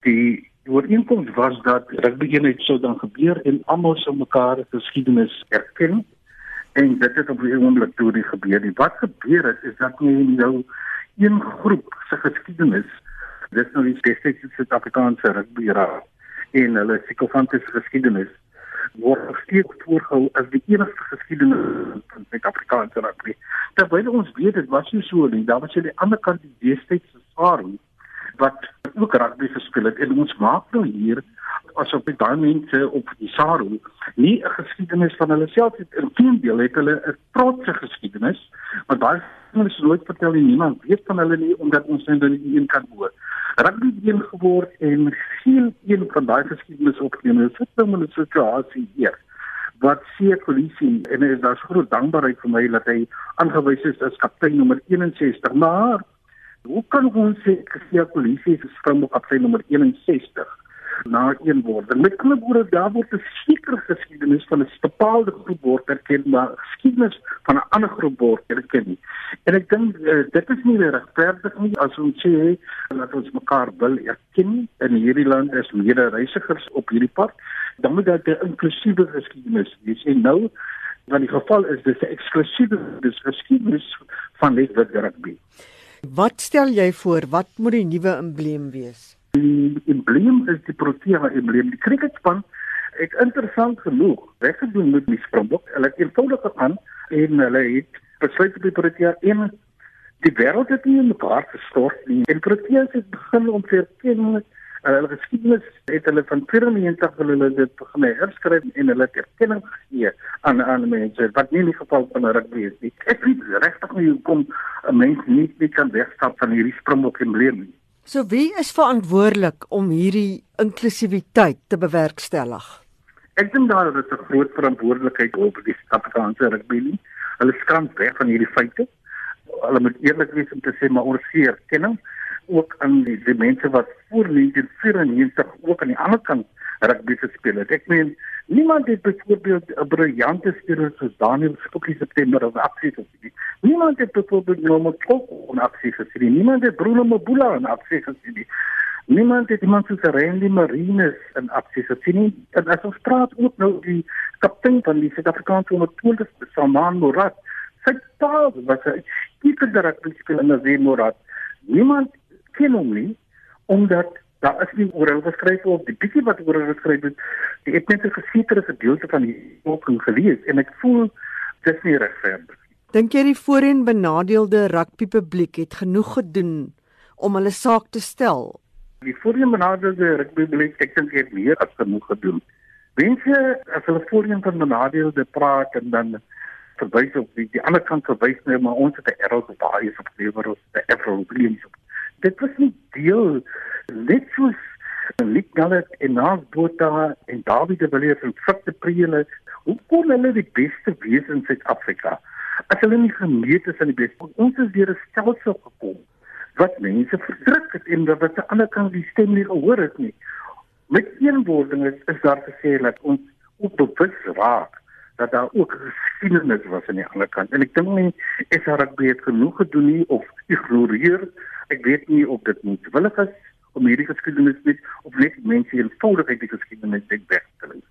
Die ooreenkoms was dat rugby eenheid sou dan gebeur en almal sou mekaar geskiedenis erken en dit het op die oomblik toe die gebeur. Die wat gebeur het is dat jy nou een groep se geskiedenis dis nou die spesifieke Suid-Afrikaanse rugby raad en hulle psigofantiese geskiedenis word steeds voorgehou as die enigste geskiedenis van Suid-Afrikaanse rugby. Terwyl ons weet dit was nie so nie, daar was jy die ander kant die deestydse SARU wat ook rugby gespeel het. En ons maak nou hier asof die daai mense op die SARU nie 'n geskiedenis van hulle self het. Inteendeel het hulle 'n trotse geskiedenis maar daai is nooit vertel nie niemand weet van hulle nie omdat ons net in die een kan hoor. Rugby een geword en geen een van daai geskiedenis opgeneem het sit nou in 'n situasie hier wat seë polisie en is daar groot dankbaarheid vir my dat hy aangewys is as kaptein nommer 61 maar Hoe kan ons sê gesien polisie se springbok op sy nommer 61 na een word? Met ander woorde, daar word 'n sekere geskiedenis van 'n bepaalde groep word erken, maar geskiedenis van 'n ander groep word erken nie. En ek dink uh, dit is nie regverdig nie as ons sê dat ons mekaar wil erken in hierdie land as mede-reisigers op hierdie pad. Dan moet dit 'n inklusiewe geskiedenis wees. En nou want die geval is dis 'n eksklusiewe geskiedenis van net wat rugby. Wat stel jy voor wat moet die nuwe embleem wees? Die embleem is die Protea embleem. Die cricketspan het interessant genoeg weggedoen met die Springbok. Hulle het eenvoudig aan en hulle het besluit die Protea en die wêreld het nie in mekaar gestort nie. En Protea het begin om te Uh, hulle geskiedenis het hulle van 94 wil hulle dit begin herskryf en hulle het erkenning gegee aan aan mense wat nie in die geval van rugby is nie. Ek weet regtig nie hoe kom 'n mens nie nie kan wegstap van hierdie springbok embleem nie. So wie is verantwoordelik om hierdie inklusiwiteit te bewerkstellig? Ek dink daar is 'n groot verantwoordelikheid op die Suid-Afrikaanse rugby nie. Hulle skram weg van hierdie feite. Hulle moet eerlik wees om te sê maar ons gee erkenning ook aan die, die mense wat voor 1994 ook aan die ander kant rugby gespeel het. Ek meen niemand het byvoorbeeld 'n briljante speler soos Daniel Skokkie September of aksie gesien. Niemand het byvoorbeeld Nomo Koko in aksie gesien. Niemand het Bruno Mabula in aksie gesien. Niemand het iemand soos Randy Marines in aksie gesien. En as ons praat ook nou die kaptein van die Suid-Afrikaanse ondertoonde Salman Morat, sy taal was 'n skietende rugby speler in die Morat. Niemand ken hom nie omdat daar is nie oor hom geskryf of die bietjie wat oor hom geskryf het die het net 'n gesetere gedeelte van die boek gelees en ek voel dis nie regverdig Dink jy die voorheen benadeelde rugby publiek het genoeg gedoen om hulle saak te stel? Die voorheen benadeelde rugby publiek ek dink het meer as genoeg gedoen. Mense as hulle voorheen van benadeelde praat en dan verwys op die, die ander kant verwys nou maar ons het 'n error op daai is op lewer ons 'n error op op dit was nie deel net soos Nick Gallet en Nas Botha en David de Villiers en Fitte Priele hoe kon hulle die beste wees in Suid-Afrika? As hulle nie gemeet is aan die beste ons is deur 'n stelsel gekom wat mense verdruk het en wat aan die ander kant die stem nie gehoor het nie. Met een woording is, is daar gesê dat ons op bewus raak dat daar ook geskiedenis was aan die ander kant. En ek dink nie is daar genoeg gedoen nie of ignoreer ek weet nie of dit moetswillig is om hierdie geskiedenis net of net mense eenvoudig uit die geskiedenis weg te lees nie